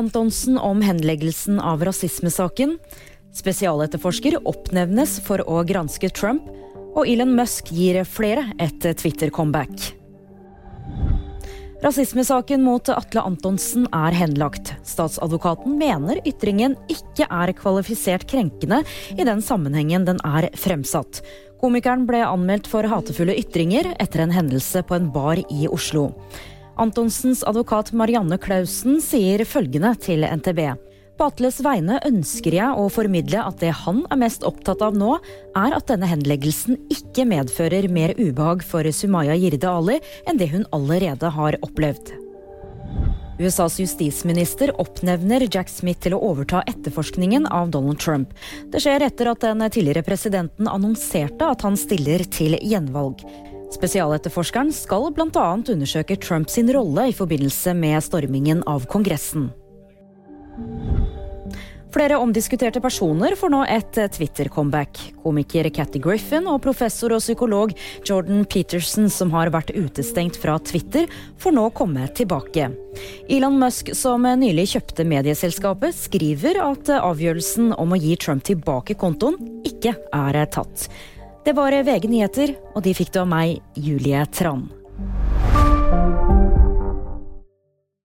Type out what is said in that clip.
Antonsen om henleggelsen av rasismesaken. Spesialetterforsker oppnevnes for å granske Trump. Og Elon Musk gir flere et Twitter-comeback. Rasismesaken mot Atle Antonsen er henlagt. Statsadvokaten mener ytringen ikke er kvalifisert krenkende i den sammenhengen den er fremsatt. Komikeren ble anmeldt for hatefulle ytringer etter en hendelse på en bar i Oslo. Antonsens advokat Marianne Klausen sier følgende til NTB. På Atles vegne ønsker jeg å formidle at det han er mest opptatt av nå, er at denne henleggelsen ikke medfører mer ubehag for Sumaya Jirde Ali enn det hun allerede har opplevd. USAs justisminister oppnevner Jack Smith til å overta etterforskningen av Donald Trump. Det skjer etter at den tidligere presidenten annonserte at han stiller til gjenvalg. Spesialetterforskeren skal bl.a. undersøke Trumps rolle i forbindelse med stormingen av Kongressen. Flere omdiskuterte personer får nå et Twitter-comeback. Komiker Catty Griffin og professor og psykolog Jordan Peterson, som har vært utestengt fra Twitter, får nå komme tilbake. Elon Musk, som nylig kjøpte medieselskapet, skriver at avgjørelsen om å gi Trump tilbake kontoen ikke er tatt. Det var VG nyheter, og de fikk du av meg, Julie Tran.